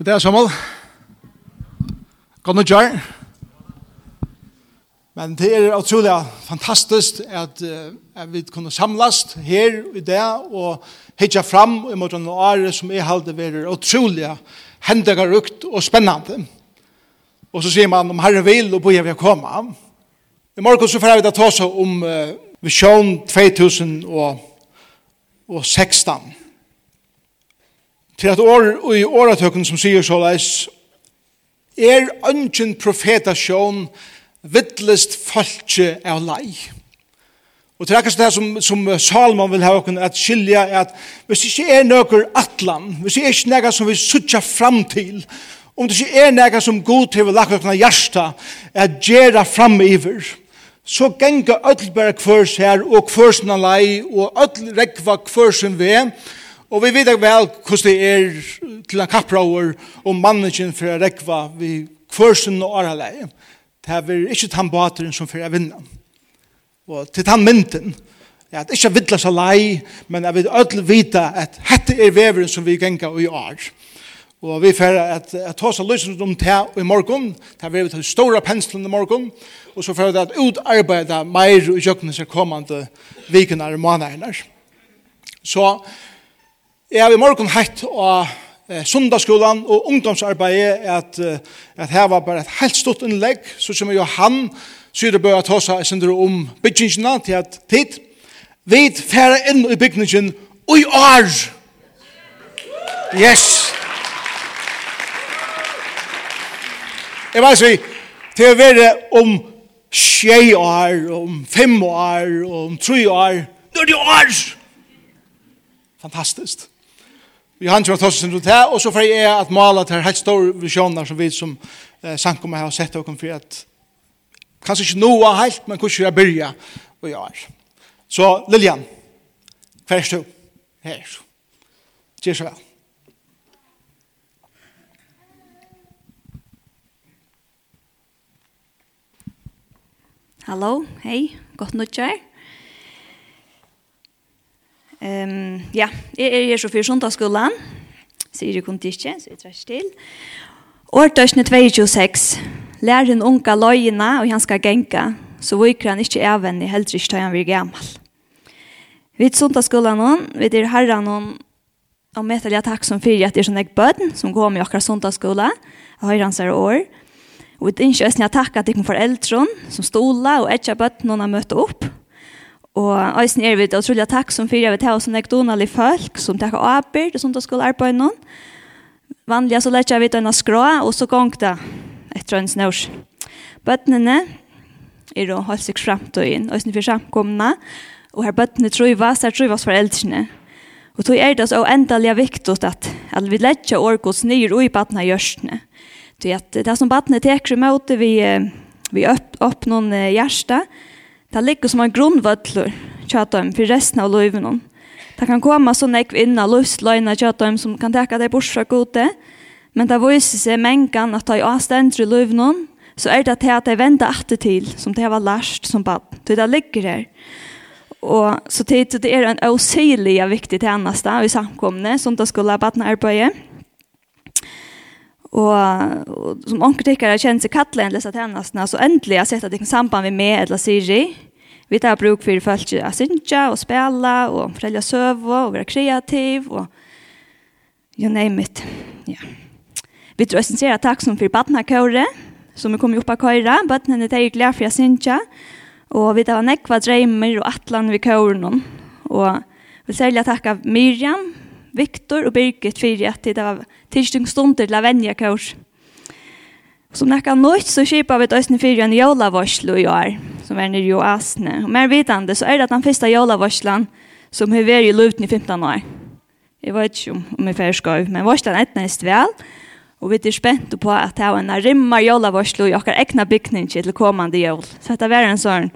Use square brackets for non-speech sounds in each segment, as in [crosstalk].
God dag, Samuel. God nok. Men det er utrolig fantastisk at, at vi kunne samlast her i dag og hitja fram i måten noen året som er halde være utrolig hendegarukt og spennende. Og så sier man om herre vil og bøyer vi komme. I morgen så får vi da ta oss om uh, visjon 2016 til at år i åretøkken som sier så leis, er ønsken profetasjon vittlest falske av lei. Og til akkurat det som, som Salman vil ha åkken at skilja er at hvis det ikke er nøkker atlan, hvis det ikke er nøkker som vi sutja fram til, om det ikke er nøkker som god til å lage åkken av hjärsta, at gjerra fram iver, så genga öll bare kvørs her og kvørsen av lei og öll rekva kvørsen ved, Og vi vet ikke vel hvordan det er til en kappraver og mannekjen for å rekva vi kvørsen og åreleie. Det er ikke den bateren som for å vinne. Og til den mynden, ja, det er ikke vidla seg lei, men jeg vil ødel vite at dette er veveren som vi genga og gjør. Og vi får at, at ta seg løsning om det i morgen, det er vi til store penslen i morgen, og så får vi at utarbeida meir i jøkkenes kommande vikene og månedene. Så Jeg har i morgen hatt av eh, sundagsskolen og ungdomsarbeidet at, at her var bare et helt stort innlegg, så som Johan syr det bør ta seg jeg sender om byggingene til at tid. Vi færre inn i byggingen og i år. Yes! Jeg vil si, til å være om tjei år, om fem år, om tre år, nå er det år! Fantastisk! vi han kjører tåsen sin det og så får jeg at mala til helt store visjoner som vi som eh, sankommer har sett dere for at kanskje ikke noe helt, men hvordan jeg begynner og jeg er. Så Lilian hva er du? Her er. Gjør så vel. Hallo, hei, godt nødt til Um, ja, jeg er her så for sundagsskolen, sier jeg kunne ikke, så jeg tar ikke til. 26. Lær en unga løyene, og han skal genka, så viker han ikke avvendig, heller ikke tar han vir gammal. Vi er sundagsskolen nå, vi er herren noen, og med til jeg takk som fyrir at det er sånn jeg bøden, som går med akkurat sundagsskolen, og høyre hans er år. Og vi er ikke østene jeg takk at det er foreldre, som stola og etter bøden noen har møtt opp, Og eisen er vi det utrolig takk som fyrir vi til oss en ekdonalig folk som takk av arbeid og sånt og skulle arbeid noen. Vanlig så lett jeg vidt en skrå, og så gong det etter en snørs. Bøttene er å holde seg frem til inn, og for samkomne, og her bøttene trøyvas, her trøyvas foreldrene. Og tog er det så endelig viktig at, at vi lett ikke årgås nye og i bøttene gjørstene. Det, det som bøttene teker imot vi, vi opp, opp noen hjerte, uh, Det ligger som en grunnvødler kjøtøm for resten av løyven. Det kan komme så ekv inn av løysløyene kjøtøm som kan teka deg bort fra gode, men det viser seg mengen at de avstender i løyven, så er det til at de venter etter til, som det var lært som bad. Så det ligger her. Og så tid, det er en åsilig viktig tjeneste i samkomne, som det skulle ha badne arbeidet. Og, og som onker tykker har kjent seg kattelig enn disse tjenestene, så endelig har jeg sett at det kan samband med meg eller Siri. Vi tar bruk for folk å synge og spille og fortelle søve og være kreativ og you name it. Ja. Vi tror jeg sier takk som for badnakåret, som vi kommer opp av køyre. Badnene er glad for å synge. Og vi tar nekva dreimer og atlan vi kåren. Og vi vil særlig takke Miriam, Viktor og Birgit fyrir at det var tilstung stunder til å vennja kurs. Som nekka nøyt så kjipa vi døysene fyrir en jólavarslo i år, som er nere i Asne. Og mer vidande så er det at den første jólavarslan som har vært i luften i 15 år. Jeg vet ikke om jeg fyrir skøy, men varslan er etnest vel, og vi er spent på at det er en rimma jólavarslo i okkar egna bygning til kommande jól. Så dette var en sånn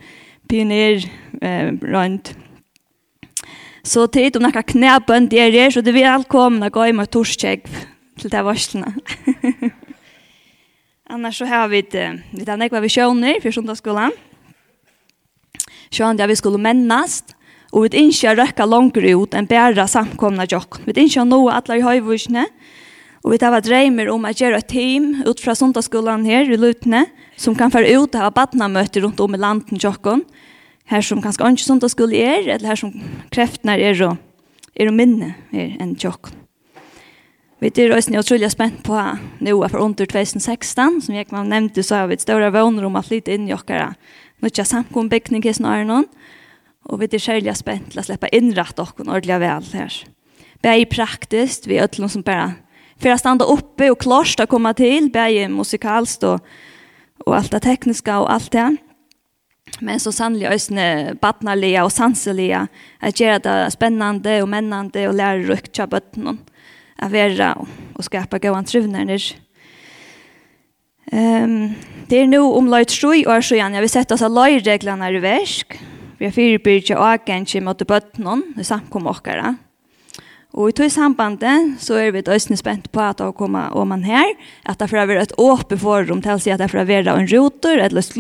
pioner eh, rundt Så tid om noen knæbønd der er, så det är välkomna komme gå i med torskjegg til det varslene. [laughs] Annars så har vi det, vi tar nekva vi sjøner for sundagsskolen. Sjøner der vi skulle mennast, og vi ikke røkka langer ut enn bæra samkomna jokk. Vi ikke noe atler i høyvursene, Og vi tar dreimer om att gjøre et team ut fra sundagsskolen her i Lutne, som kan føre ut og ha badnamøter rundt om i landen tjokken, Her som kanskje ikke sånt skulle er, eller her som kreftene er og, er og minne er enn tjokk. Vi er også utrolig spent på nå for under 2016, som jeg man nevnte, så har vi større våner om å flytte inn i dere. Nå er samkombygning i snarere noen, og vi er særlig spent til å slippe innrett dere ordentlig vel her. Bare praktisk, vi er alle som bare för att stanna uppe och klart att komma till bäge musikalst och och allt det tekniska och allt det men så sannelig øsne badnerlige og sanselige, at gjøre det spennende og mennende og lærerøkt av bøttene, at være og skapa gode trivner. Um, det er nå om løyt strøy år siden, jeg vil sette oss av løyreglene i versk, vi har firebyrd til åkene mot bøttene, det samkommer Og i tog sambandet så er vi et spent på at å komme om man her, at det er et åpent forum til å si at det er være en rotor, et løs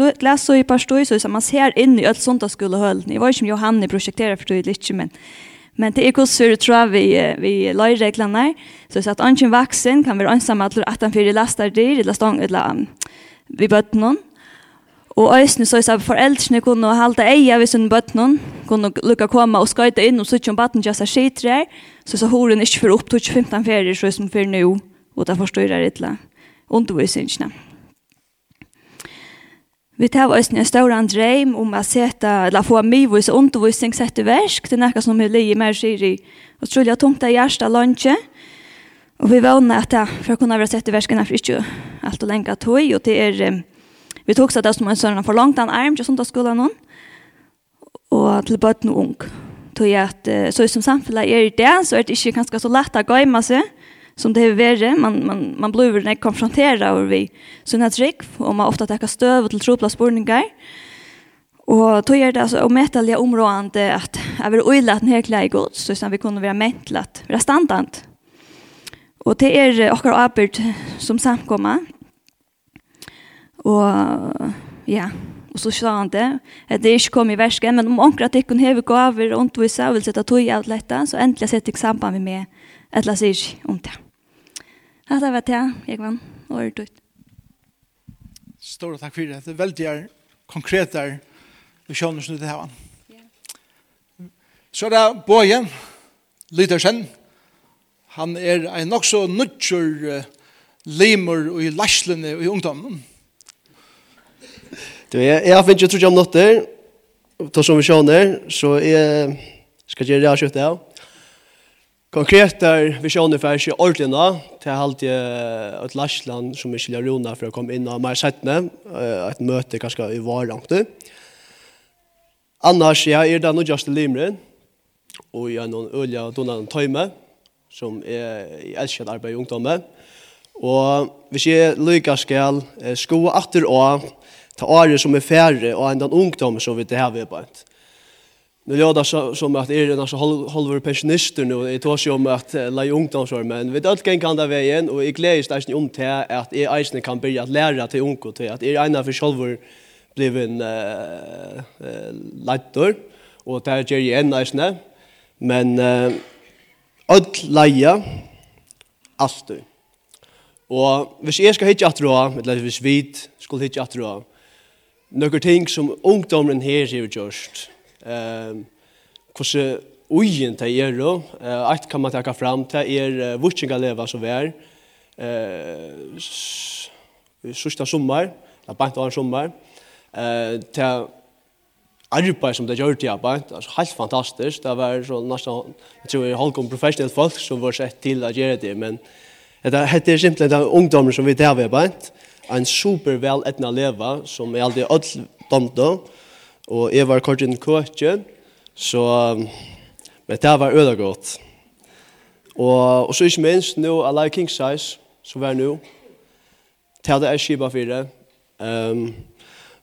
og i par støy, så man ser inn i alt sånt av skolehølene. Jeg var ikke om Johanne prosjekterer for det litt, men, men det er hvordan for tror jeg vi, vi løyreglene her, så at ønsken vaksen kan være ønsomme at han fyrer laster dyr, eller stånd, eller vi bøtt noen, Og øysene så er foreldrene kunne halte eia ved sine bøttene, kunne lukka komme og skøyte inn og sitte om batten til seg skitrer, så så horen ikke for opp til 15 ferier, så som for nå, og det forstår jeg litt undervisningene. Vi tar øysene en større dreim om å sette, eller få mye mivvis undervisning sett i versk, det er noe som vi ligger mer sier i, og tror jeg tomt er hjertet lunsje, og vi vågner at det, for å kunne være sett i versk, er ikke alt og lenge tog, og det er... Um, Vi tog så det som en sånn for langt an arm til sundagsskolen nå, og til bøtten og ung. Tog jeg at, så som samfunnet er i det, så er det ikke ganske så lett å gøyme seg, som det har vært, man, man, man blir vel konfronteret over vi sånne trygg, og man ofte tekker støv til tropla spørninger. Og tog är det alltså områdene at att vil øyne at att her klær er god så sen vi kunde vara mäntlat, være standant. Och det er och arbeid som samkomma Og ja, og så sa han det. At det ikke kom i versken, men om omkring at ikke hever gaver og undervisa og vil sette tog i alt dette, så endelig setter jeg sammen med meg et la seg om det. Hatta vet jeg, jeg vann, og er dødt. Stora takk for det. Det er veldig konkret der vi visjoner som du har. Så er det er Bågen, Lydersen. Han er en nok så nødgjør limer i læslene og i ungdommen. Du, jeg, jeg har finnet trodde om noe der, ta som vi skjønner, så jeg skal gjøre det jeg kjøttet av. Konkret er skjønner for ikke ordentlig nå, til jeg halte et Lashland som vi lær rona for å komme inn av mer settene, et møte kanskje i varangt. Annars, ja, er det noe just i Limre, og jeg er noen ølige og donan tøyme, som er i elsket arbeid i ungdommet. Og hvis jeg lykkes skal skoa atter og ta året som er færre og en ungdom som vi det her vi ved bænt. Nu låter det som at er en så halver pensionister nu. jeg tar seg om at la i ungdomsår, men vi öll gäng kan det veien, og jeg gleder seg om til at jeg eisen kan begynne börja att lära till unga till er en av for själv blev en uh, uh, og det er jeg en eisne, men uh, öll leia, alltid. Og hvis jeg skal hitte hitje atro, eller hvis vi skulle hitje atro, noen ting som ungdommen her har gjort. Um, hvordan ugen det er, eh, alt kan man takke fram, det er uh, vutsingaleva som vi er, uh, sørste sommer, det er bare en sommer, uh, det arbeid som det gjør til arbeid, altså helt fantastisk, det var så nesten, jeg tror jeg holdt om professionelt folk som var sett til å gjøre det, men det er simpelthen ungdommen som vi der ved arbeid, en super vel etna leva, som er aldri ødel domdo og jeg var kort inn køtje, så, men det var øyla godt. Og, og så ikke minst, nu a like King Size, som var nu til det er skiba fire, um,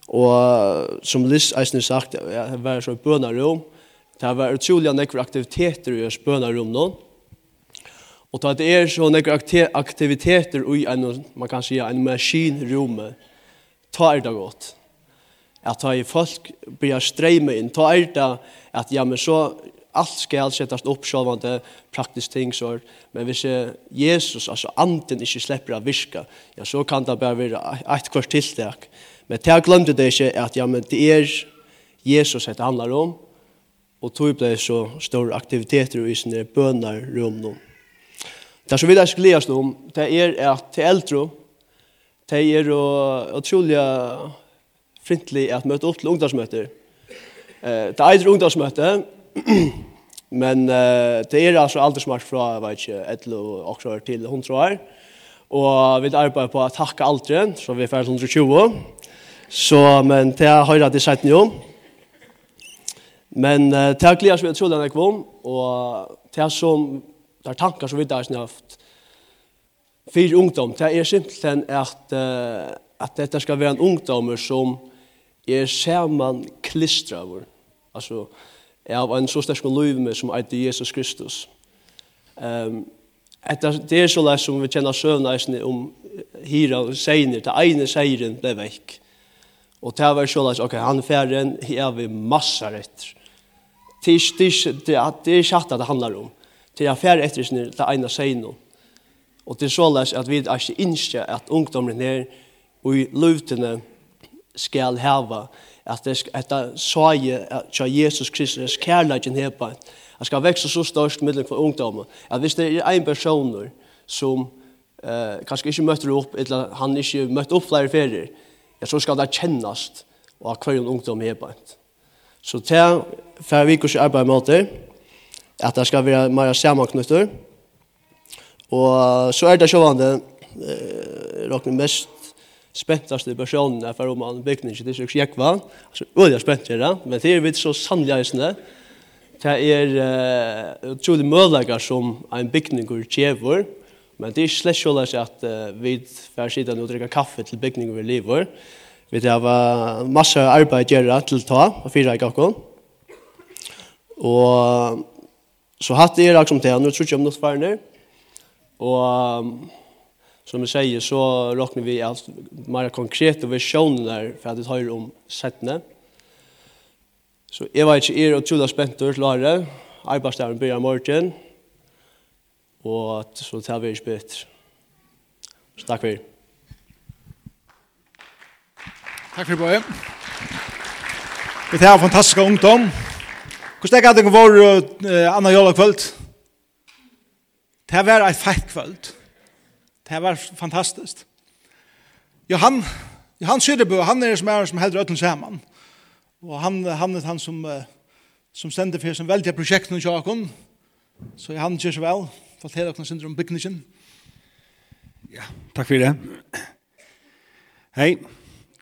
og som Liz eisen sagt, jeg var så i bønarom, det var utrolig nekve aktiviteter i bønarom nå, Og til at det er så nekker aktiviteter i en, man kan si, en maskinrumme, ta er det godt. At ta i folk blir streyme inn, ta er det at ja, men så allt skal settast upp sjálvande praktisk ting så men hvis Jesus alltså anden inte släpper att viska ja så kan det bara vara ett kvart tilltag men det glömde det inte att ja men det är Jesus det handlar om och tog det så stor aktiviteter i sina bönar rum Det som vi där skulle läsa om, det är att till äldre, det är otroliga frintlig att möta upp till ungdomsmöter. Det er ett ungdomsmøte, [clears throat] men det är alltså aldersmart fra, jeg vet inte, 11 och år till 100 år. Og vi arbeider på å takke aldre, så vi er ferdig 120. Så, men det har jeg det sett nå. Men uh, det har gledet oss ved utrolig enn jeg kvom, og det er som det er tankar som vi da har haft ungdom, det er simpelthen at, uh, at dette skal være en ungdom som er skärman klistra alltså er av en så stark liv med som eit Jesus Kristus. Um, att det är så läs som vi kjenner søvneisene om hira och säger det ene seiren blev veck och det var så leis, okej han färden här vi massa rätt tisch Det det, att det, är chatta det handlar om til han fer etter sin til eina seino. Og det så såleis at vi er ikke innskje at ungdommen her og i løvtene skal hava at det skal etta saje at Jesus Kristus kærleggen her på at skal veksa så størst middelen for ungdommen at hvis det er ein person som eh, kanskje ikke møter opp eller han ikke møter opp flere ferier ja, så skal det kjennast og hver ungdom hepa så til fer vi kurs arbeid med det at det skal være mer sammanknytter. Og så er det sjående, eh, råkne mest spentaste personen er for om han bygning til Distrikt Jekva. Altså, øyla spent her, men det er vidt så sannleisende. Det er uh, utrolig mødlegar som en bygninger tjever, men det er slett sjåleis at uh, vi får sitte og drikke kaffe til bygninger vi lever. Vi har masse arbeid gjøre til ta, og fyra i kakken. Og Så hatt er akkurat som det, nu tror jeg om något färger Og som vi sier, så råkner vi alt mer konkrete der, for at vi tar om settene. Så jeg var ikke er og tjula spentur til året. Arbeidsdagen begynner morgen. Og så tar vi ikke bytt. Så takk for. Takk for, Bøye. Vi tar fantastisk ungdom. Hvordan er det ikke vår uh, Anna Jola kvöld? Det var et feit kvöld. Det var fantastiskt. Johan, Johan Syrebø, han er som er som heldur ötlen saman. Og han, han er han som, uh, som stender for som veldig prosjekten i Tjakon. Så Johan kjer så vel. Fortell dere synder om bygningen. Ja, takk for det. Hei,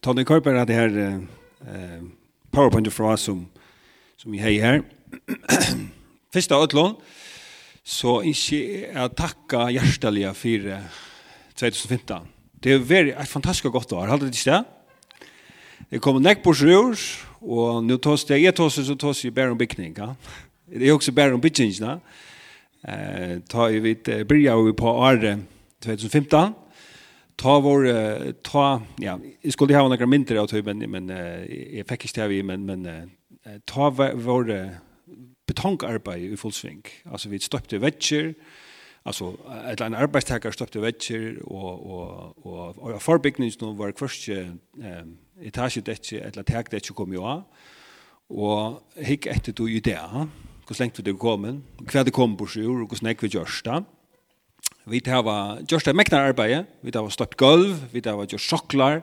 Tony Korper det her uh, PowerPoint fra oss som som vi har her. Først av utlån, så ikke jeg takker hjertelig for 2015. Det er veldig, et fantastisk godt år, hadde det ikke det? Det kom nekk på sjur, og nå tås det, jeg tås det, så tås det bare om bygning, ja. Det er også bare om ja. Eh, ta i vidt, bryr vi på året 2015, ta vår ta ja, jag skulle ha några mindre av typ men men jag fick inte det men men ta våre betongarbeid i fullsving. Altså vi støpte vetsjer, alltså ett en arbetstagare stoppte vetcher och och och och förbyggningen nu var kvörst eh etage det eller tag det kom ju och hick efter då ju där hur länge det kommer kvar det kom på sjur och hur snäck vi görs där vi tar var just det mäknar arbete vi tar var stoppt golv vi tar var just choklad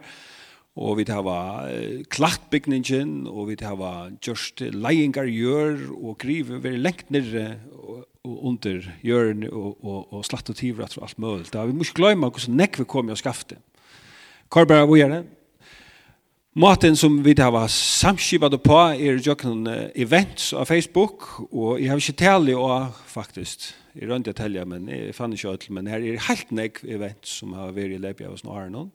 og vi hava klattbygningen, og vi var just leingar gjør, og grive veri lengt og under hjørn og, og, og slatt og tiver og alt mulig. Da vi må ikke glemme hvordan nekk vi kom og skafte. Korbara, hvor er det? Maten som vi har samskipat på er jokken events av Facebook, og jeg har ikke tale og faktisk, jeg rønte jeg telja, men jeg fann ikke alt, men her er helt nekk events som har vært i lepja hos noen.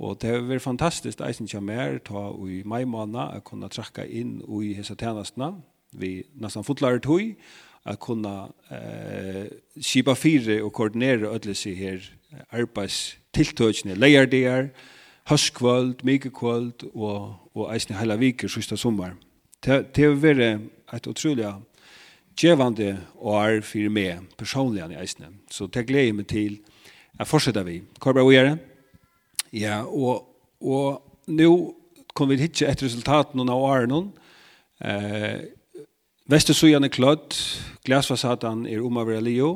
Og det har vært fantastisk eisen kja mer ta i mai måned å kunne trakka inn i hese tjenestene vi nesten fotlare tog å kunne eh, skipa fire og koordinere ødelse her arbeidstiltøkene, leierdeer, høstkvöld, mykekvöld og, og eisen hele viker sista sommer. Det, det har vært et utrolig gjevande år for meg personlig eisen. Så det gleder jeg meg til å fortsette vi. Hva er det? Ja, og, og nå kom vi hitje etter resultaten av årene. Eh, Vestersøyene er klødd, glasfasaden er om av relio,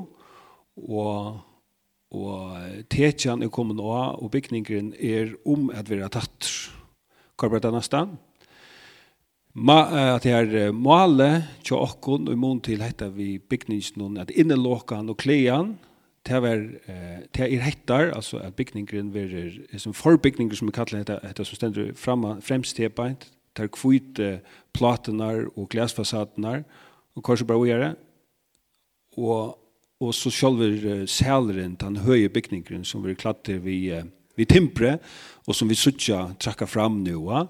og, og tetjen er kommet nå, og bygningen er om at vi har tatt. Hva er det neste? Ma, at det er male til åkken, og i mån til hette vi bygningen, at innelåkene og kleene, det var det är hettar alltså att byggningen blir som förbygningar som vi kallar det det som ständer fram främst till bänt tar kvit platinar och glasfasaderna och kanske bara göra och och så själva sälren den höje byggningen som vi klatter vi vi timpre och som vi söker tracka fram nu va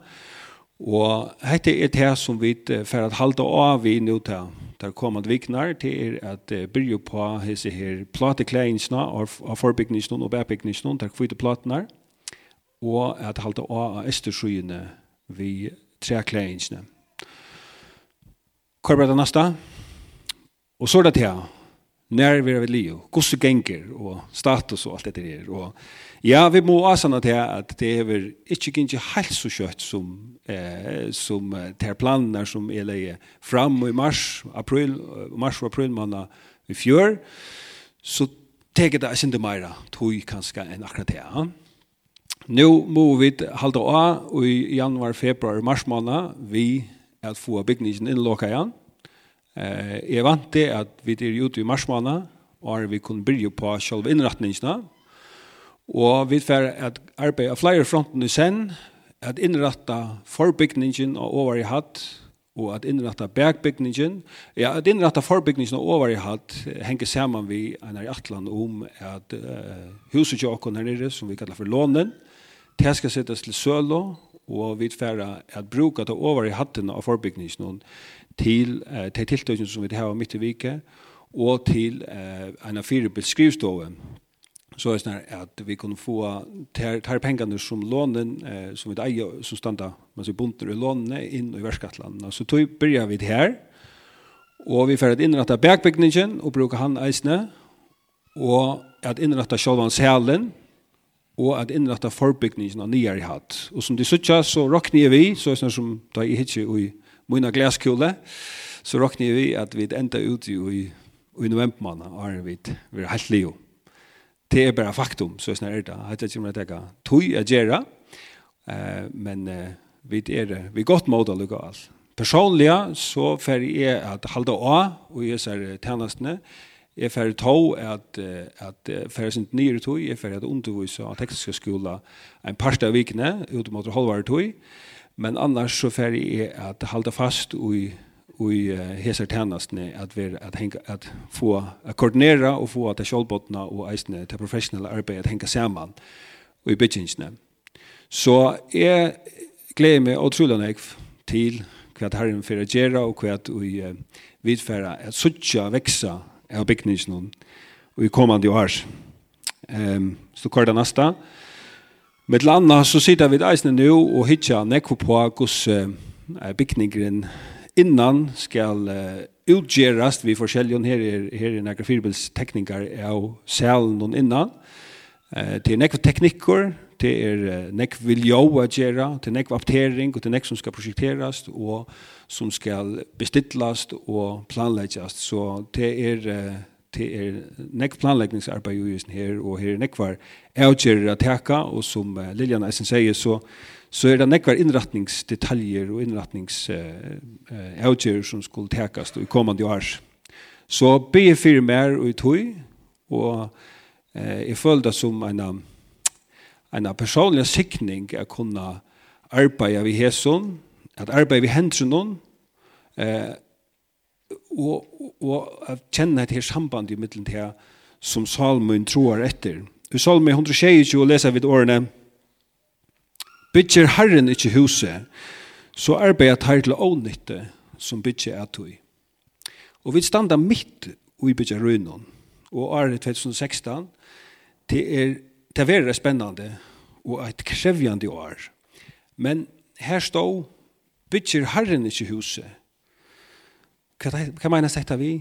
Og hette er det som vi får at halda av i nå til der kommende viknar til er at byrja på hese her platekleinsna og forbygningsna og bæbygningsna der kvite platene og at halda av av esterskyene vi trekleinsna. Hva er det neste? Og så er det til när vi är leo hur gänger och status och allt det där och ja vi må asana till att det är väl inte kanske helt så kött som eh som ter planerna som är läge fram i mars april mars och april månad i fjör. Så teker det inte mer tog kanske en akkurat det ja. Nu må vi halda av i januar, februar, mars månad. Vi at få byggningen innlokka igjen. Eh, jeg vant det at vi er ute i marsmåned, og vi kunne byrje på selve innretningene. Og vi får at arbeid av flere fronten i sen, at innrette forbygningen og over i hatt, og at innrette bergbygningen. Ja, at innrette forbygningen og over i hatt henger sammen vi en i atlan om at uh, huset til åkken her nere, som vi kallar for lånen, det skal settes til sølo, og vi får at bruke det over i hatten av forbygningen til eh, til tiltøkene som vi har midt i vike, og til eh, en av fire beskrivstoven, så er det sånn at vi kunne få tar, tar pengene som lånen, eh, som vi eier, som standa, man sier bunter i lånene, inn i verskattlandene. Så tog byrja vi det her, og vi får at innrette bergbygningen, og bruker han eisene, og at innrette sjølvan selen, og at innrette forbygningen av nyere hatt. Og som de sier, så råkner vi, så er det sånn som da jeg hittir i mina glaskule, så råkner vi at vi enda ut i, i novembermåneden, og er vi, vi er helt liv. Det er bare faktum, så snær er det. Jeg vet ikke om det er tog jeg gjør, men vi er. Vi er godt måte å lukke alt. Personlig så fer jeg at halda å og jeg ser tjenestene. Jeg fer to at, at fer sin nye tog, jeg fer at undervise av tekniske skola en par av vikene, utom at halvare tog. Men annars så fer jeg at halda fast i i hesar tjänstene att vi att hänga att få att koordinera och få att självbottna och eisne till professionella arbete att hänga samman och i bitchingsne. Så är glädje med otroligt nek till kvart herren för att göra och vi uh, vidfärra at sucha veksa av byggningen og i kommande år. Ehm så kvar det nästa. Med landa så sitter vi eisne nu og hitja nekko på hos uh, bygningren innan skal uh, utgjerast. Vi forskjellion her er, her er nekko firbils teknikar av salen og innan. Uh, til nekko teknikker til er uh, nekk viljoa gjera, til nekk aptering og til nekk som skal prosjekterast og som skal bestittlast og planleggjast så det er uh, det er nekk planleggingsarbeid jo just her, og her er nekkvar avgjører å teka, og som Liljan Eisen sier, så, så er det nekkvar innretningsdetaljer og innretningsavgjerer uh, uh, som skulle tekas i kommande år. Så be fyrir mer og i tog, og uh, jeg følte som en, en personlig sikning å kunne arbeide ved hesson, at arbeide ved hendsen noen, og, og at kjenne et her samband i middelen til som salmen tror etter. I salmen 122 leser vi årene Bytjer Herren ikke huset, så arbeider her til ånytte som bytjer er tog. Og vi standa midt i bytjer røynen. Og året 2016, det er det er spennende og et krevjande år. Men her står bytjer Herren ikke huset, hva mener dette vi?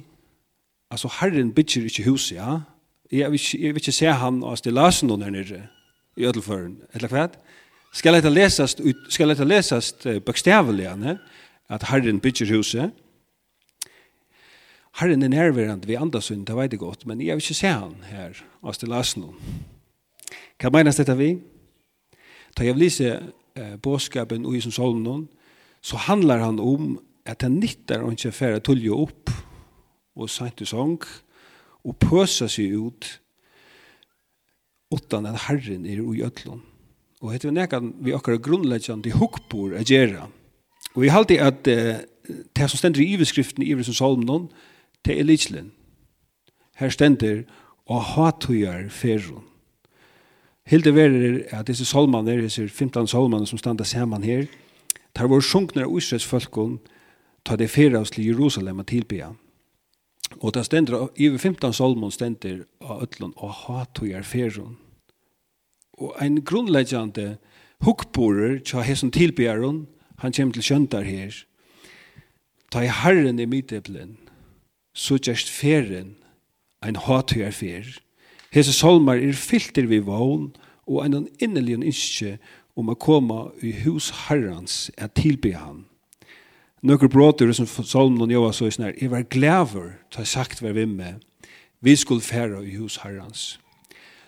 Altså, Herren bygger ikke huset, ja? Jeg vil, ikke, jeg vil ikke se han og stille løsen noen her nere i ødelføren, eller hva? Skal dette leses, skal det leses bøkstavelig, ja? At Herren bygger huset? Herren er nærværende ved andre synd, det vet jeg godt, men jeg vil ikke se han her og stille løsen noen. Hva mener dette vi? Da jeg vil lise eh, båskapen og i som solmen, så handlar han om at han nyttar å ikke fære tulje opp og sent i sång og pøsa seg ut utan at Herren er i øtlån. Og hette vi nekka vi akkar grunnleggjande hukkbor er gjerra. Og vi halte at uh, det som stender i iverskriften i iversen salmen det er lidslen. Her stender og hatujar ferron. Hilde verer at disse salmene, disse 15 salmene som standa saman her, tar vår sjunkner av Israels ta det fyrir oss til Jerusalem og tilbya. Og det stender, i 15 solmon stender av ötlun og hatojar ferun. Og ein grunnleggjande hukkborer tja hesson tilbyaron, han kjem til kjöntar her, ta i herren i midteplen, så gjerst feren ein hatojar fer. Hese solmar er filter vi vogn, og ein innelig innskje om å komme i hus herrans er tilby han. Nøkker bråter som Salmen og Njøva så i snær, jeg var glæver, ta sagt hver med, vi skulle fære i hus herrans.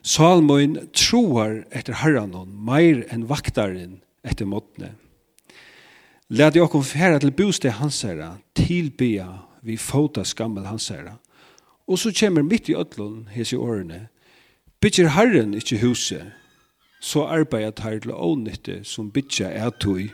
Salmoen troar etter herranon, meir enn vaktaren etter måttene. Læt jeg okkom fære til bosteg hans herra, tilbya vi fota skammel hans herra. Og så kommer mitt i ødlån, hes i årene, bytjer herren ikkje huset, så arbeidet her til ånytte som bytja er tog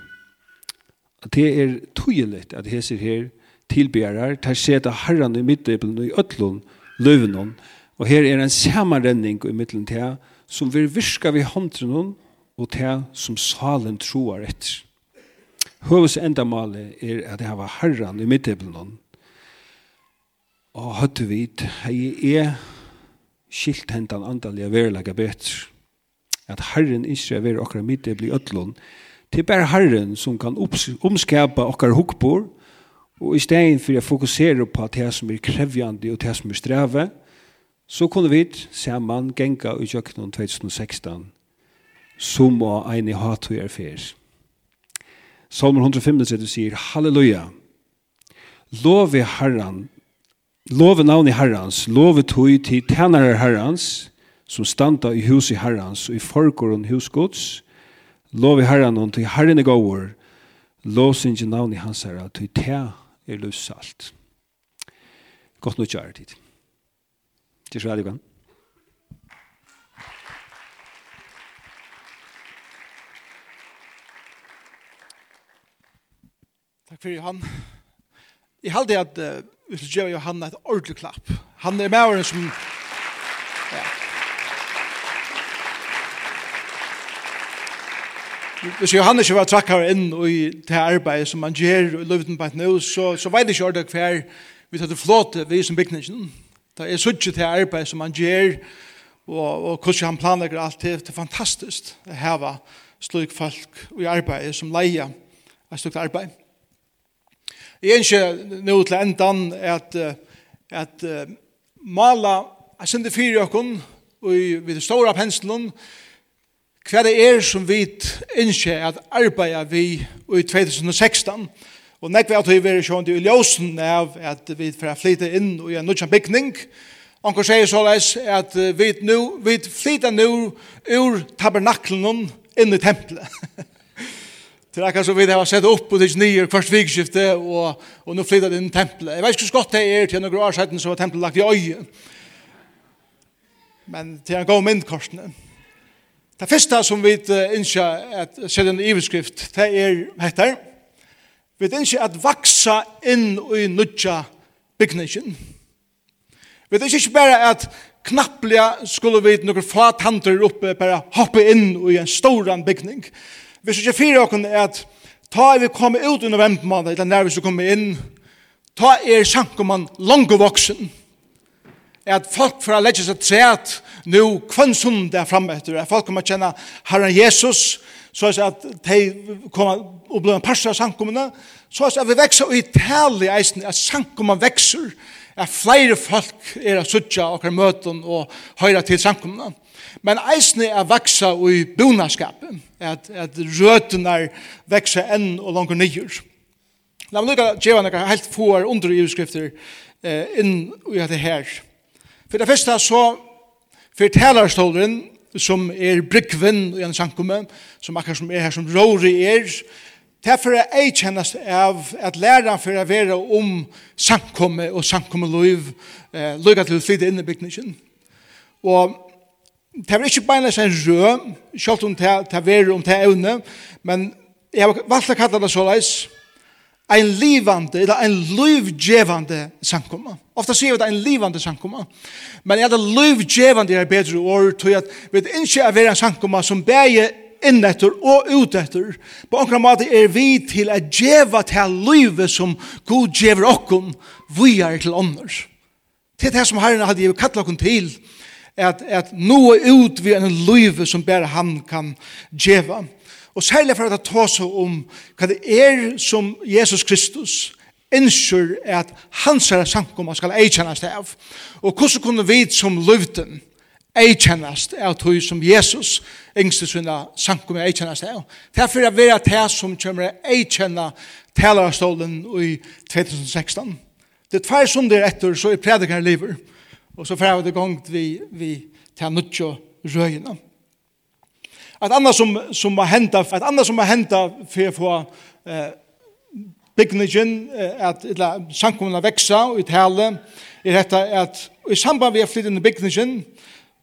det er tøyeligt at heser her tilbærer, tar seta herran i middelen og i øtlån, løvnån, og her er en samarrenning i middelen til som vil virka vi håndtrenån og til som salen troar etter. Høves endamale er at det var herran i middelen, og høtte vid, jeg er skilt hentan andalige verlega betre at Herren ikke er ved okra middebelen i øtlån, Det er bare Herren som kan omskapa okkar hukkbor, og i stedet for å fokusere på det som er krevjande og det som er streve, så kunne vi sammen genga i kjøkkenen 2016 som var en i hat og erfer. Salmer 135 sier, Halleluja! Love Herren, love navn i Herrens, love tog til tænare Herrens, som standa i hus i Herrens og i forgården husgods, Lov i herran hon, til herren i gåur. Lov sin ikke navn i hans herra, til te er løsalt. Godt nok kjære tid. Til så er det Takk for Johan. Jeg halte at uh, vi skal gjøre Johan et ordentlig klapp. Han er med åren som Hvis Johannes ikke var trakkar inn i det arbeidet som han gjør i løvden på et nå, så, så vet jeg ikke ordet hver vi tar til flåte vi som bygningen. Det er suttet det arbeidet som han gjør, og, og hvordan han planlegger alt det. Det er fantastisk å heve slik folk i arbeidet som leier et slik arbeid. Jeg er ikke nå til endan at, at uh, mala, jeg sender fire åkken, og vi er store av penselen, hva det er som vi innskjer at arbeida vi i 2016, og nek vi at vi er sjående i ljósen av at vi får flytta inn i en nødjan bygning, Onkur sier så leis at vi nu, vi flytta nu ur tabernaklen inn i tempelet. [laughs] Til akkar som vi har sett opp og tids nye kvart vikskifte og, og nå flytta inn i tempelet. Jeg vet ikke så godt det er til noen år siden som var tempelet lagt i øye. Men til en god myndkorsene. Det første som vi ønsker at se den iveskrift, det er dette. Vi ønsker at vaksa inn i nødja bygningen. Vi ønsker ikke bare at knapplega skulle vi noen få tanter oppe bare hoppe inn i en stor bygning. Vi innskja fyrir okken at ta vi kommer ut i november måned, eller når vi skulle komme inn, ta er sjanker man langt voksen at folk får legge seg træt nå kvann sunda fram etter, at folk kommer kjenne Herren Jesus, så at de kommer og blir en parser av sankommene, så at vi vekser i tale i eisen, at sankommene vekser, at flere folk er å suttja og er møten og høyre til sankommene. Men eisen er veksa i bonaskapet, at, at røtene vekser enn og langer nyer. La meg lukka djeva nekka helt få under i utskrifter eh, inn i dette her. For det første så fortellerstolen som er brygven i en sankumme, som akkurat som er her som råre er, Derfor er jeg kjennast av at læra for å være om sankumme og sankumme liv, eh, lukka til å flytte inn i bygningen. Og det er ikke bare en rød, selv om det var om det er evne, men jeg har valgt å kalle det så leis, en livande, eller en livgevande sankumma. Ofta sier vi det en livande sankumma. Men er det livgevande er bedre år, tror jeg at vi ikke er en sankumma som bæger innetter og utetter. På omkring måte er vi til at djeva til livet som god djever okkom, vi er til ånders. Til det som herren hadde givet kattel okkom til, at, at nå er ut vi en livet som bare han kan djeva. Og særlig for at ta seg om hva det er som Jesus Kristus innskjør at hans er samkomma skal eikjennast av. Og hvordan kunne vi som løvden eikjennast av tog som Jesus yngste sina samkomma eikjennast av. Derfor er vi at det som kommer eikjenna talerstolen i 2016. Det er tvær sunder etter så er predikar lever. Og så får jeg det gongt vi, vi til nødtjå røyene. Ett annat som som har hänt, ett annat som har hänt för få eh byggningen att eller samkomna växa och tale, är detta att i samband med flytten i byggningen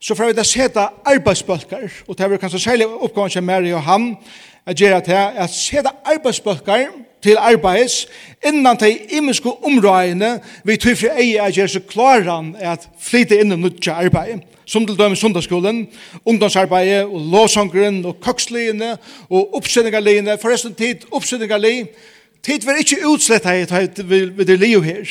så får vi det sätta arbetsbölkar och det är kanske särskilt uppgåvan som Mary och han att göra det att sätta arbetsbölkar til arbeids innan de imiske områdene vi tog for eie er gjør så klaran at flyte inn og nødja arbeid som til døme sundagsskolen, ungdomsarbeidet og låsangren og koksliene og oppsynningarliene forresten tid oppsynningarli tid var ikke utslett hei ved det liv her.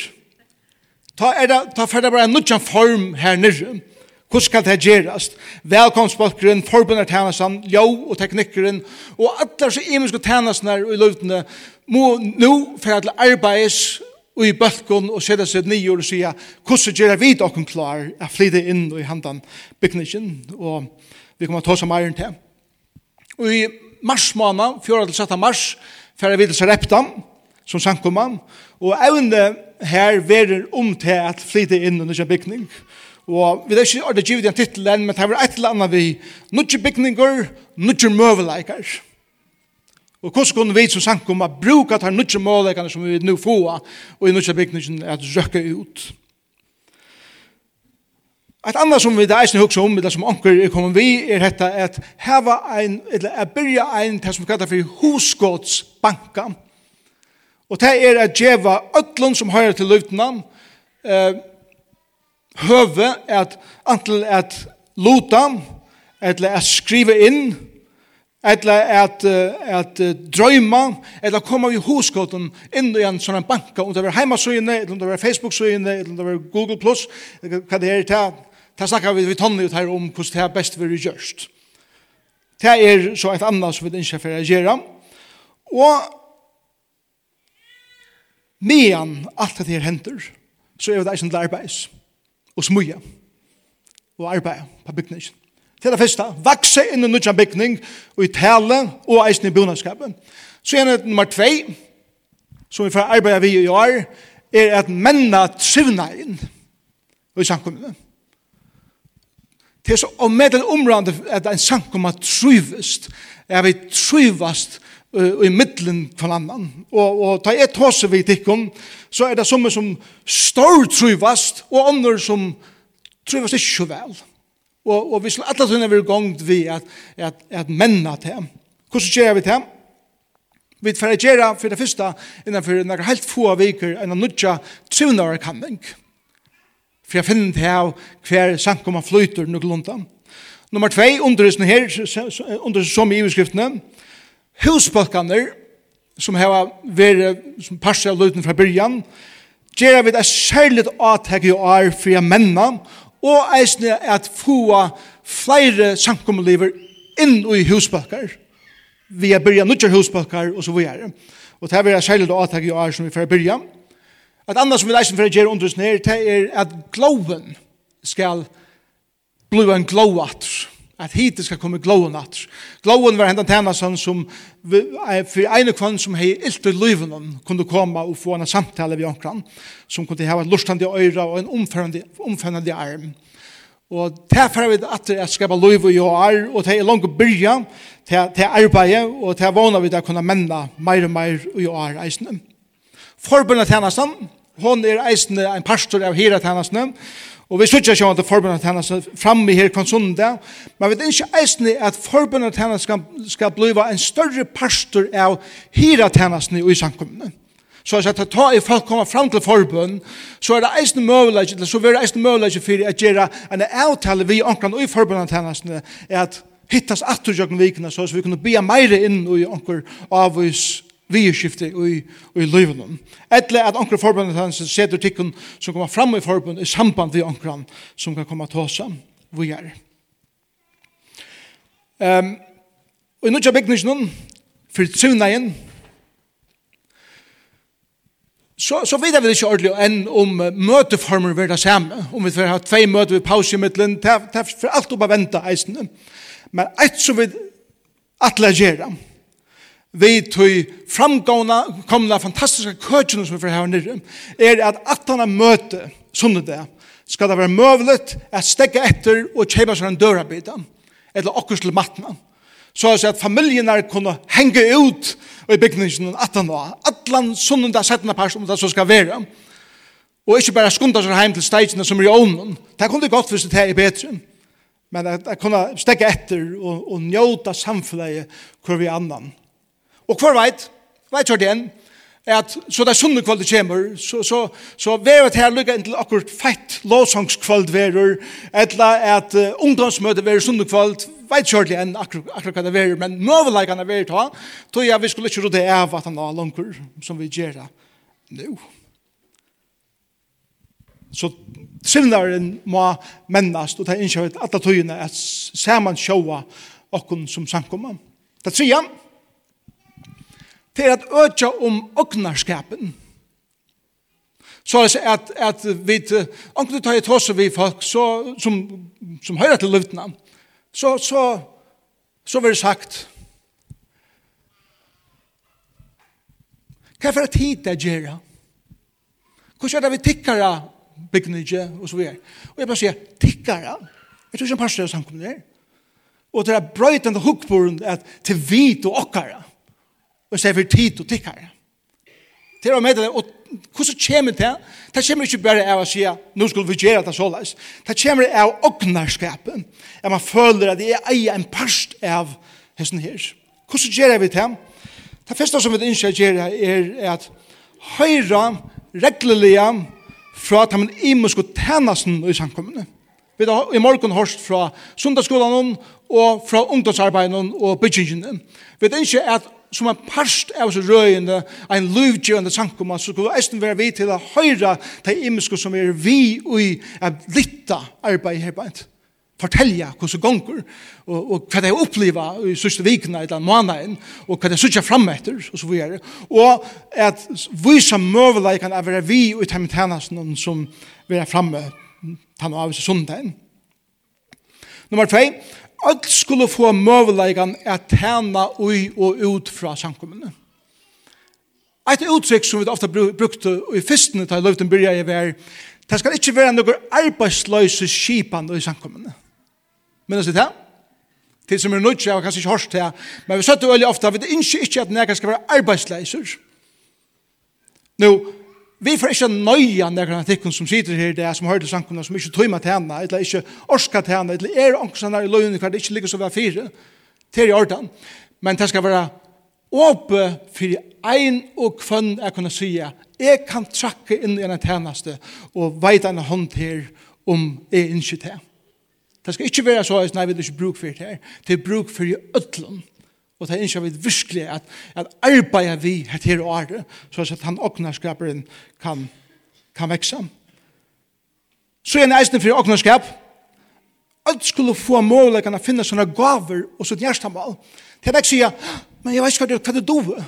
Ta, er det, ta ferdig bare en nødja form her nyrre. Hvordan skal det gjerast? Velkomstbalkeren, forbundertjenesten, ljau og teknikkeren og alle så imenske tjenestene i løvdene må nu for til arbeids og i bølgen og sette seg nye og sier hvordan gjør vi dere klar å flytte inn i handen bygningen og vi kommer til å ta mer til og i mars måned 4. til 7. mars fer vi til Sarepta som sankomman og evne her verer om til at flytte inn i en bygning og vi vet ikke om det givet en titel enn, men det er et eller annet vi nødvendig bygninger nødvendig møveleikere Og hvordan kunne vi som sank om å bruke de nødvendige målekane som vi nå får, og i nutje bygningin at røkke ut. Et annet som vi da eisen hukse om, det som anker er kommet vi, er dette at heva ein, eller er byrja ein, det som vi kallar for husgårdsbanka. Og det er at djeva ötlun som høyre til løytna, eh, høve at antel at luta, eller at skrive inn, Eller at, at drøyma, eller koma vi hoskotten inn i en sånn banka, om det var heimasøyene, eller om det var Facebook-søyene, eller om det var Google+, Plus, hva det er til, til snakkar vi, vi tonner ut her om hvordan det er best vi gjørst. Det er så et annet som vi ikke får gjøre. Og medan alt det her henter, så er det eisen til arbeids, og smuja, og arbeid på bygningen til det første, vakse inn i nødvendig bygning, og i tale, og eisen i bonadskapen. Så er det nummer tve, som vi får arbeide vi i år, er at menna trivna inn i samkommene. Det er så omedel området at en samkomma trivest, er vi trivast uh, i middelen for annan. Og, og ta et hos vi tikkum, så er det som som står trivast, og andre som trivast ikke så vel. Og, og vi skulle alle tøyne være gongt vi at, at, at menna til. Hvordan gjør vi til? Vi får gjøre for det første innenfor noen helt få viker enn å nødja trivnare kanning. For jeg finner til av hver sankum av flyter noe lunda. Nummer tvei, undervisning her, undervisning som i iveskriftene, husbalkaner, som har vært som parser av løyten fra byrjan, gjør vi det særligt at jeg gjør for jeg menna, og eisne at få flere samkommeliver inn i husbakkar. Vi er byrja nudjar husbakkar og så videre. Og det er vi jeg særlig avtak i år som vi får byrja. Et annars som vi leisen for å gjøre her, det er at gloven skal bli en glovatter at hit skal komme glóan at. Glóan var hendan tænasan som for ene kvann som hei ilt i liven kunne komme og få en samtale vi omkran, som kunde hava lustande øyra og en omfærende, omfærende arm. Og derfor vi at det er skapa liv og joar, og det er langt å byrja til arbeidet, og det er vana vi til å kunne menna meir og meir og joar eisne. Forbundet tænasan, hon er eisne en pastor av hira tænasan, Og vi sutja sjá at forbundet henne framme her kan sunde, men vi vet ikke eisne at forbundet henne skal, skal bliva en større pastor av hira henne i samkommende. Så at det tar i folk kommer fram til forbund, så er det eisne møvleik, så er det eisne møvleik for at gjøre en avtale vi omkran i forbundet henne er at hittas atur jøkken vikene, så vi kunne bia meire inn i omkran avvis vieskifte i, i løyvene. Etter at ankre forbundet hans setter tikkun som kommer fram i forbundet i samband med ankeren som kan komme til oss vi er. Um, og i nødja bygningsen for tsunaien så, så vet vi ikke ordentlig enn om møteformer vil det samme. Om vi får ha tvei møter ved pause i midtelen, det er for alt å vente eisene. Men et som vi atlegerer, vi tog framgående, komna fantastiska køtjene som vi får her nere, er at at han har møte sånne det, skal det være møvlet at stegge etter og kjøpe seg en dørarbeid, eller akkurat til matna, Så jeg sier at familien er kunne henge ut i bygningen at han var, at han sånne det settende person det som skal være, og ikke bare skunda seg hjem til stegene som er i ånden. Det kunne godt hvis det er i bedre, men at jeg kunne stegge etter og, og njóta samfunnet hvor vi annan. Og hver veit, veit kjørt igjen, at så det er sunne kvalitet kommer, så, så, så vevet her lykke inntil akkurat feit lovsangskvalitet verur, eller at uh, ungdomsmøte verur sunne kvalitet, veit kjørlig enn akkurat, akkurat hva det verur, men møveleikene verur ta, tog jeg vi skulle ikke råde av at han var langkur, som vi gjør det nå. Så trivnaren må mennast, og det er innkjøret at det tøyene at saman sjåa okkun som samkommer. Det er trian, det er at øtja om ognarskapen. Så er det at, at vi, åkne tar jeg hos vi folk så, som, som høyre til luftene, så, så, så vil det sagt, hva er for tid det gjør? Hvordan er det vi tikkere bygninger og så videre? Og jeg bare sier, tikkere? Jeg tror ikke en par større samkommet der. Og det er brøytende hukkboren at til hvit og okkara og sier for tid og tikkere. Til å med og hvordan kommer det? Det kommer ikke bare av å si, nå skal vi gjøre det så løs. Det kommer av åknarskapen, at man føler at det er eier en parst av hesten her. Hvordan gjør vi det? Det første som vi ønsker å gjøre er at høyre reglelige fra at man ikke skal tjene seg i samkommende. Vi har i morgen hørt fra sundagsskolen og fra ungdomsarbeiden og byggingen. Vi ønsker at som en parst av oss røyende, en løvgjørende sankum, så skulle eisen være vi til å høyre de imensko som er vi og i litta arbeid her beint. Fortelja hvordan gonger, og, og hva de oppliva i sørste vikene, eller måneden, og hva de sørste frem etter, og så videre. Og at vi som møvelag kan være vi og i temmetenesten som vi er framme, tann av oss i sundagen. Nummer 2, alt skulle få møveleikan at tæna ui og ut fra samkommene. Eit uttrykk som vi ofta brukte i fyrstene til løvden byrja i vær, det skal ikkje være noen arbeidsløse skipan i samkommene. Minnes det her? Til som er nødt til, jeg har kanskje ikke hørst det, men vi søtter veldig ofta, vi innskje ikke at nekka skal være arbeidsløser. Nå, Vi får ikke nøye nekker av tikkun som sitter her, det er som hører til sankunna, som ikke tøymer til henne, eller ikke orsker til henne, eller er ångsan her i løyene, hver det ikke ligger så ved fire, til i orden. Men det skal være åpe for ein og kvann jeg kunne si, jeg kan trakke inn i en tjeneste, og veit en hånd her om jeg ikke til. Det skal ikke være så, nei, vi har ikke bruk for det her, det er bruk for i ødlund. Og det er ikke vi virkelig at, at arbeider vi et her og året, så at han åknerskaperen kan, kan vekse. Så er det eisen for åknerskap. Alt skulle få målet å finne sånne gaver og sånn hjertemål. Til jeg sier, men jeg vet ikke hva det, hva dove.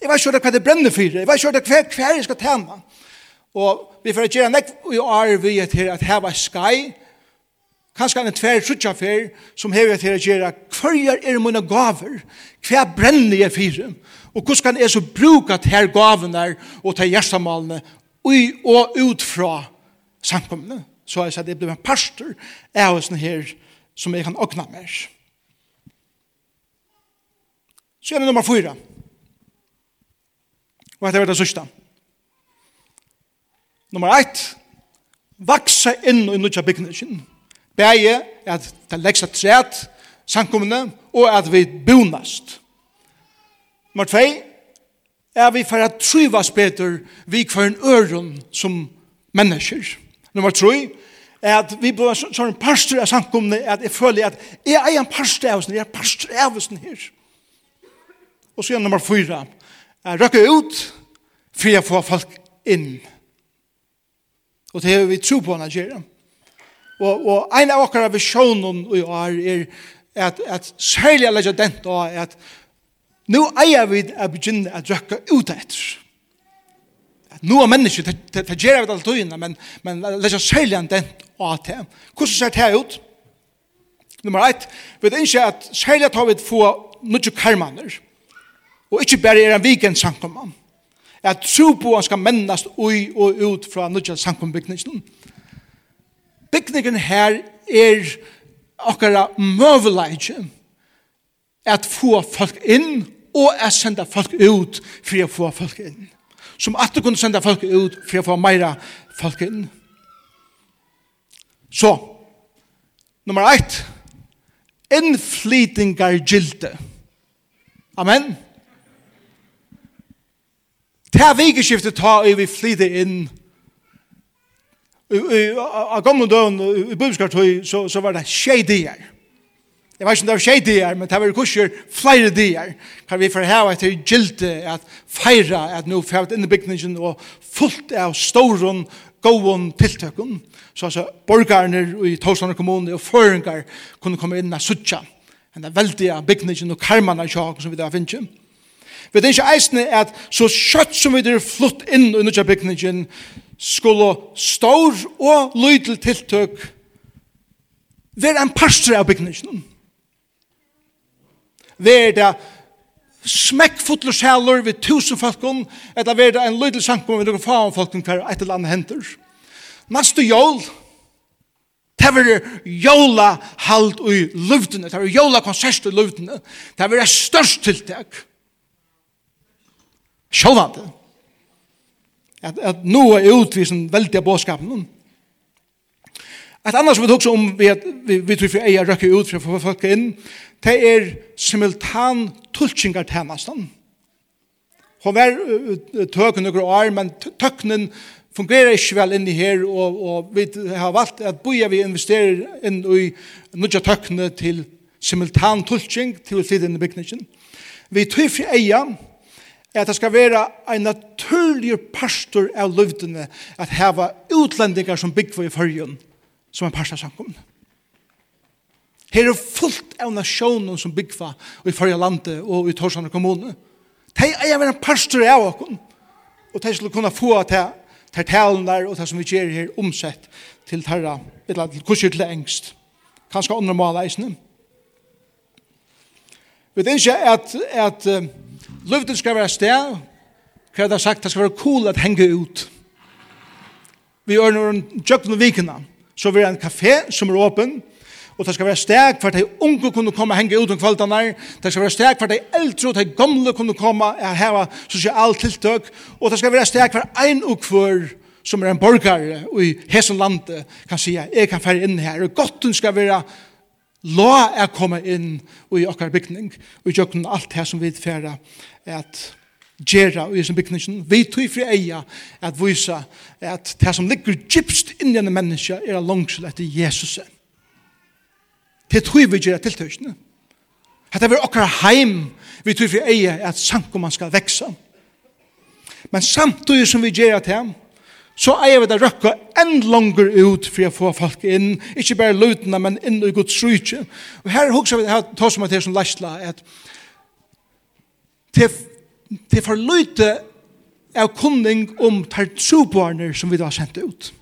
Jeg vet ikke hva det brenner for. Jeg vet ikke hva det hver, jeg skal tjene. Og vi får gjøre nekk i år vi er til at her var skai, kanskje en tver trutja fer, som hever jeg til å gjøre, hver er mine gaver, Hva brenner jeg fire, og hvordan kan jeg så bruke at her gavene og til hjertemalene, og ut fra samkommene. Så jeg sa at jeg blir en pastor, av oss her, som jeg kan åkne mer. Så er det nummer fyra. Og dette er det sørste. Nummer ett, vaksa inn i nødja bygningen. Nummer Bæje at det leggs et træt samkommende, og at vi bonast. Nummer tvei, er vi for at trivas bedre vi kvar en øron som mennesker. Nummer 3 er at vi blir sånn parster av samkommende, at jeg føler at jeg er en parster av oss, jeg er parster av oss her. Og så er nummer fyra, er røkke ut for jeg får folk inn. Og det har vi tro på henne gjerne. Og, og en av okkara visjonen i år er at, at særlig alle den da er at nå eier vi å begynne å drøkke ut etter. At nå er mennesker, det gjør vi alt togene, men, men det særlig alle den da til. Hvordan ser det ut? Nummer 1, vi vet ikke at særlig tar vi få noen karmaner, og ikke bare er en vikend samkommann. At tro på han skal mennast ui og ut fra noen samkombygningen. Bygningen her er okkara møveleidje at få folk inn og at senda folk ut for å få folk inn. Som at du kunne senda folk ut for å få meira folk inn. Så, nummer ett, innflytingar gilde. Amen. Det her vikeskiftet ta og vi flyter inn Av gamle døgn i bibelskartøy så, så var det tjej dier. Jeg vet ikke om det var tjej dier, men det var kurser flere dier. Kan vi forheve etter gilte at feira at nå fært inn i bygningen og fullt av ståren gåon tiltøkken. Så altså borgarne i Torslande kommune og føringar kunne komme inn og suttja. Men det veldige bygningen og karmene kjøkken som vi da finner. Vi tenker eisne at så kjøtt som vi er flott inn under bygningen, skulle stor og lydel tiltøk være en pastor av bygningen. Være det smekkfotler sjæler ved tusen folkene, eller være det en lydel sankum med noen faen folkene hver et eller annet henter. Neste jól, Det var jola halt i luftene, det var jola konsert i luftene, det var størst tiltak. Sjåvande. Sjåvande at, at nå er utvisen veldig av båtskapen. Et annet som vi tok om vi, vi, vi tror vi eier røkker ut for å få folk inn, det er simultan tulkingar tjennestand. Hun var tøkken noen år, men tøkkenen fungerer ikke vel inni her, og, og vi har valgt at boja vi investerer inn i nødja tøkkene til simultan tulking til å flytte inn i bygningen. Vi tror vi eier at det skal være en naturlig pastor av løvdene at heva utlendingar som bygger i fyrjen som en pastor samkomne. Her er fullt av nasjonen som bygger i fyrja landet og i Torsander kommune. De er en pastor av oss. Og de skulle kunne få til til talen der og det som vi gjør her omsett til terra, eller til kurser til engst. Kanskje andre maleisene. Vi vet ikke at, at Løften skal være sted, hva er det sagt, det skal være cool at henge ut. Vi gjør noen jøkken og vikene, så vi er en kafé som er åpen, og det skal være sted for at de unge kunne komme og henge ut om kvalitetene, det skal være sted for at de eldre og de gamle kunne komme og heve sosialt tiltøk, og det skal være sted for en og hver som er en borger i hesen landet kan si, at jeg kan fære inn her, og godt skal være La er komme inn i okkar bygning, og i alt her som vi færa at gjøre i sin bygning. Vi tog fri eia at vise at det som ligger gypst inni en menneske er langsel etter Jesus. Det tog vi gjerra At det er okkar heim, vi tog fri eia at sankumann skal veksa. Men samtidig som vi gjerra til så eier vi det røkka enn langer ut for å få folk inn, ikke bare lutene, men inn i Guds rydtje. Og her hukser vi, her tar som at det som lærsla, at til, til for lute av kunning om tartsubarner som vi da har sendt ut.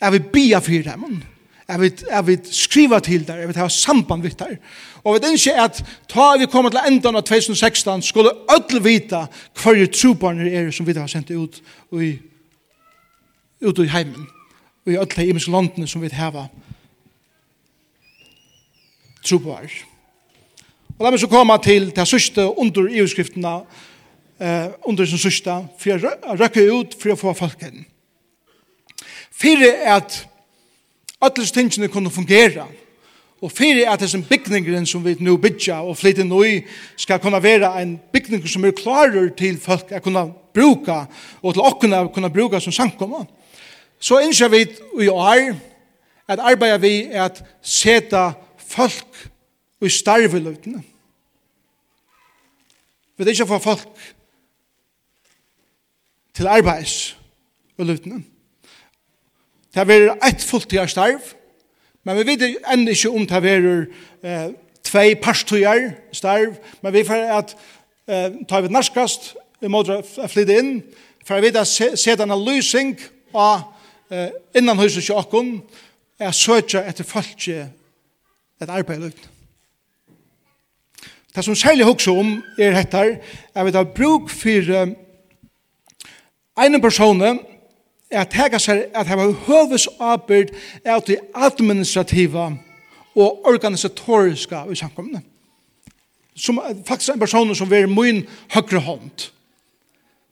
Er vi bia for dem, er vi, er vi skriva til der, er vi ha samband vitt der. Og vi ikke at ta vi kommer til enda av 2016 skulle ødel vita hver trubarner er som vi da har sendt ut i ute i heimen, og i alle imenske landene som vi heva tro på her. Og la meg så komme til det sørste under EU-skriftene, eh, under den sørste, for å røkke ut for å få folken. Fyre er at alle tingene kunne fungere, og fyre er at disse bygningene som vi nå bygger og flytter nå i, skal kunne være en bygning som er klarer til folk å kunne bruke, og til åkken å kunne bruke som sankommer. Så innskjer vi i år at arbeider vi at seta folk i starveløtene. Vi vil ikke få folk til arbeids og løtene. Det har vært ett fulltida starv, men vi vet enda ikke om det har vært eh, tvei parstøyer starv, men vi får at eh, tar vi narskast, vi må flytte inn, for vi vet at se, se denne lysing av eh, innan huset til åkken, er søtja etter folk et arbeid løgn. Det som særlig hoksa om er hettar, er vi da bruk for en person er at hega seg at hava høves arbeid er til administrativa og organisatoriska i samkomne. Som faktisk en person som er min høyre hånd.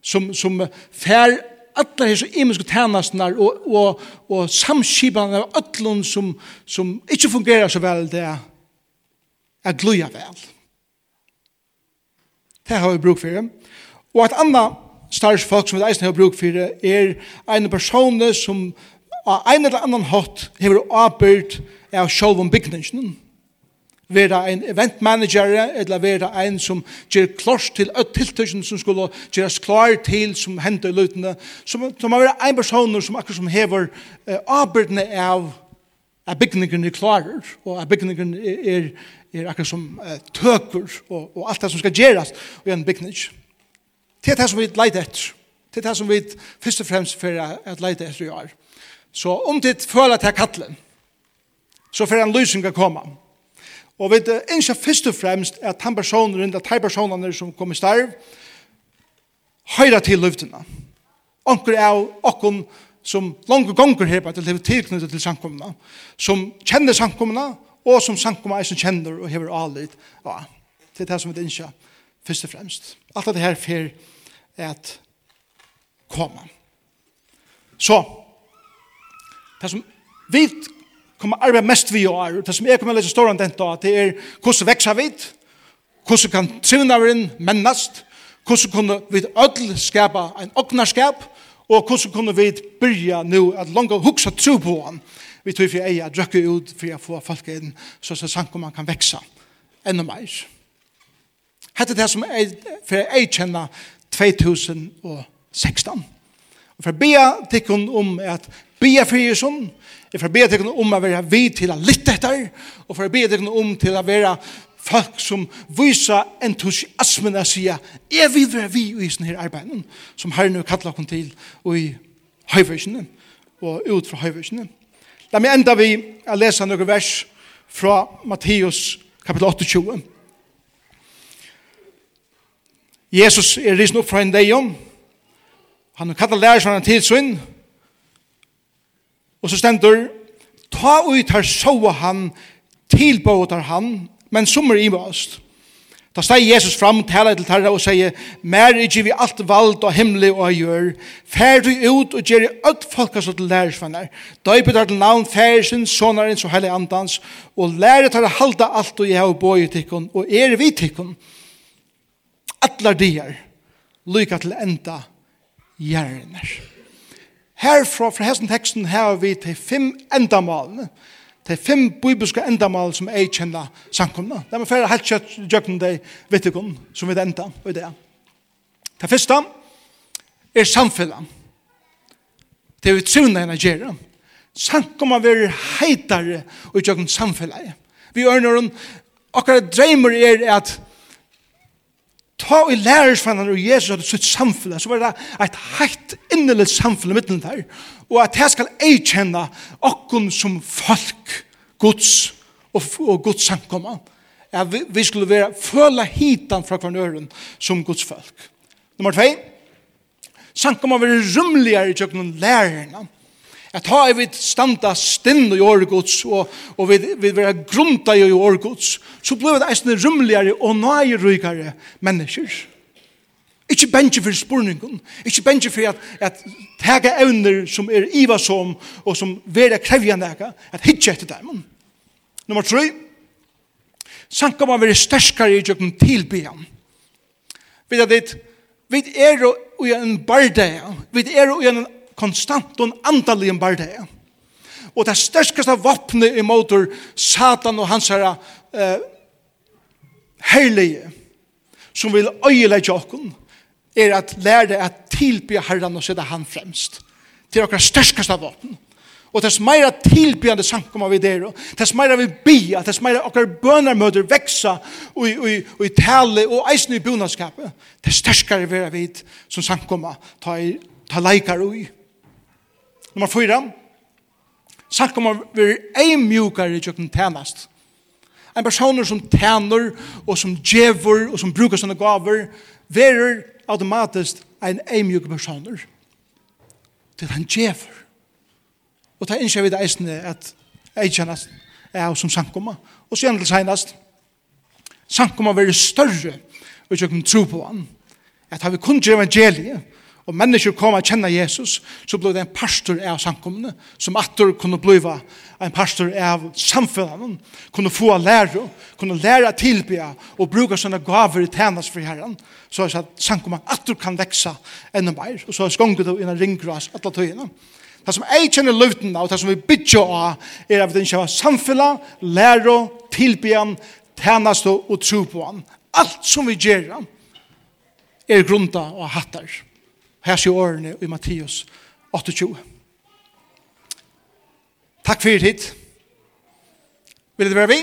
Som, som fær alla hesa ímisku tænastnar og, og, og samskipan av öllun som, som ikkje fungerar så vel det er gluja vel. Det har vi bruk for. Og et anna starsfolk som vi eisen har bruk for er en person som av ein eller annan hatt hever avbyrd av sjolvom bygningen vera ein event manager eller vera ein som ger klars til öll tiltøkjen som skulle gerast klar til som hendur lutene som, som må vera ein person som akkur som hever uh, arbeidne av at bygningene er klarer og at bygningene er, er akkur som uh, tøker og, og alt det som skal gerast i en bygning. Det er det som vi leid etter det er det som vi først og fremst for at leid etter i år så om ditt føler til kallen så får en lysning å komme Og vi ønsker først og fremst at han personer, at de personene som kommer starv, høyre til løftene. Onker er okken som langt gonger her, på at det er tilknyttet til samkommene, som kjenner samkommene, og som samkommene er som kjenner og hever alit. Ja, det er det som vi ønsker først og fremst. Alt det her fer at komme. Så, det som vi kommer arbeid mest vi og det som jeg kommer lese ståren den da, det er hvordan veksa vi, hvordan kan trivnaveren mennast, hvordan kunne vi ødel skapa en oknarskap, og hvordan kunne vi byrja nu at langt hugsa tro på han, vi tror for jeg at drøkke ut for å få folk inn, så så sank man kan veksa enda mer. Hette det som jeg, for jeg kjenner 2016. Og for å be tikkun om at be for sånn, Jeg får be deg om å være vid til å lytte etter, og får be deg om til å være folk som viser entusiasmen og sier, jeg vil være vi i sånne her arbeidene, som Herren har kattlet oss til, og i høyversene, og ut fra høyversene. La meg enda vi å lese noen vers fra Matteus kapitel 28. Jesus er risen opp fra en dejon. Han har lærer lærersene til sin, Og så stendur, ta ut her soa han, tilbåt her han, men som er imast. Da steg Jesus fram, tala til tarra og sier, mer er vi alt vald og himmelig og gjør, fær du ut og gjør i öll folkas og til lærersvenner, døype der til navn færsen, sonarins og heilig andans, og lære tar halda alt og jeg har boi tikkun, og er vi tikkun, atlar dier, lykka til enda gjerner. Herfra, fra hessen teksten, har vi til fem endamalene. Til fem bibelske endamal som jeg kjenner samkomna. Det er færre helt kjøtt djøkken deg vittikon som vi enda og det. Det første er samfunnet. Det er vi trunna enn gjøre. Samkomna vil heitare og djøkken samfunnet. Vi ørner om akkurat dreimer er at ta i lærersfannan og Jesus hadde sitt samfunnet, så var det et heit innelig samfunnet mittelen der, og at jeg skal eikjenne okkon som folk, gods og, og gods samkomma, at vi, vi skulle være føla hitan fra kvarnøren som gods folk. Nummer 2, samkomma være rumligere i tjøkken lærerne, at ha vi standa stinn i årgods, og, og vi, vi vera grunda i årgods, så blir det eisne rymligare og nøyrykare mennesker. Ikke bensje for spurningen, ikke bensje for at, at tega evner som er ivasom, og som vera krevjande ega, at hitje etter dem. Nummer 3, sanka man vera sterskare i jøkken tilbyan. Vi at det, vi er i en bardeia, vi er i en konstant og andalig en barde. Og det størskaste våpenet imot Satan og hans herre eh, heilige som vil øyelegge okken er at lære at tilby herren og sette han fremst. Det er okkar størskeste våpen. Og tess meira tilbyande sankum av idero, tess meira vi bia, tess meira okkar bønarmøder veksa og i tale og eisen i bunadskapet, tess sterskare vera vid som sankoma ta, ta leikar ui. Nummer fyra. Sagt om å være en mjukare kjøkken tænast. En person som tæner, og som djever, og som brukar sånne gaver, verer automatisk en en mjuk person. er en djever. Og ta innskjer vi det eisne at eikjennast er som sankoma. Og så gjerne til seinast, sankoma være større og ikke tro på han. At har vi kun til evangeliet, og mennesker kom og kjenne Jesus, så ble det en pastor av samkommende, som atter kunne bli en pastor av samfunnet, kunne få lære, kunne lære tilbe og bruke sånne gaver i tjenest for Herren, så at samkommende atter kan vekse enda mer, og så skonger det innan ringgras alle tøyene. Det som jeg kjenner løvden av, det som vi bygger av, er at vi ikke har samfunnet, lære, tilbe, tjenest og tro på han. Alt som vi gjør, er grunda og hattar. Her sier årene i Mattias 28. Takk for hit. Vil det være vi?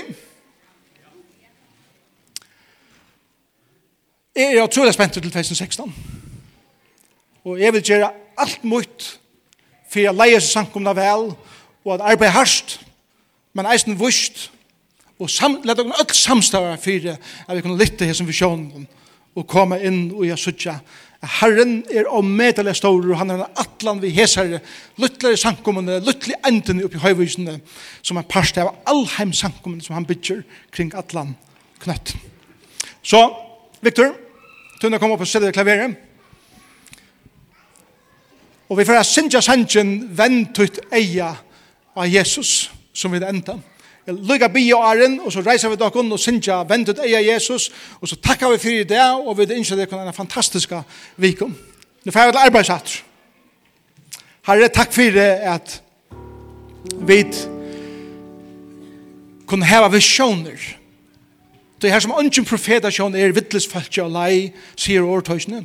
Jeg er utrolig spent til 2016. Og jeg vil gjøre alt mot for jeg leier seg samkomna vel og at arbeid hardt men eisen vust og sam, let dere alt samstave for at vi kunne lytte her som visjonen og komme inn og jeg sutja Herren er omedelig stor, og han er atlan vi hesare, luttler i sankommene, luttler i endene oppi høyvisene, som er parst av allheim sankommene som han bygger kring atlan knøtt. Så, Victor, tunne kom opp og sette klaveret. Og vi får sinja sanjen, vend tutt eia av Jesus, som vi enda lukka bi og æren, og så reiser vi dere og synger ventet eia Jesus, og så takkar vi fyrir det, og vi innskjer det kunne en fantastisk vikum. Nå får vi til arbeidshatt. Herre, takk fyrir at vi kunne heva visjoner. Det er her som ønsken profeta sjån er vittles falskja og lei, sier årtøysene.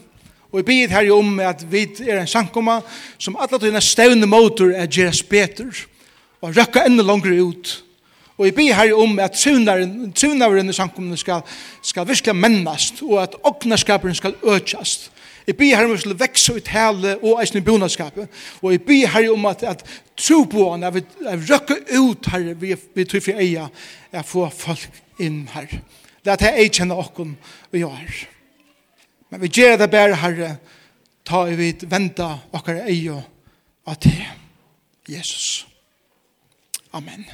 Og vi bygget her om at vi er en sankoma som alle tøyne stevne motor er gjeras betur, og røkka enda langere ut, Og jeg ber her om at trunaveren i samkomne skal, skal virkelig mennast, og at åknaskaperen skal økjast. Jeg ber her om at vi skal vekse ut hele og eisen i bonadskapet. Og jeg ber her om at, at tro på han, at vi røkker ut her vi, vi tror for eia, at få folk inn her. Det er at jeg kjenner åkken vi gjør. Men vi gjør det bare herre, ta i vid venta åkker eia av det. Jesus. Amen.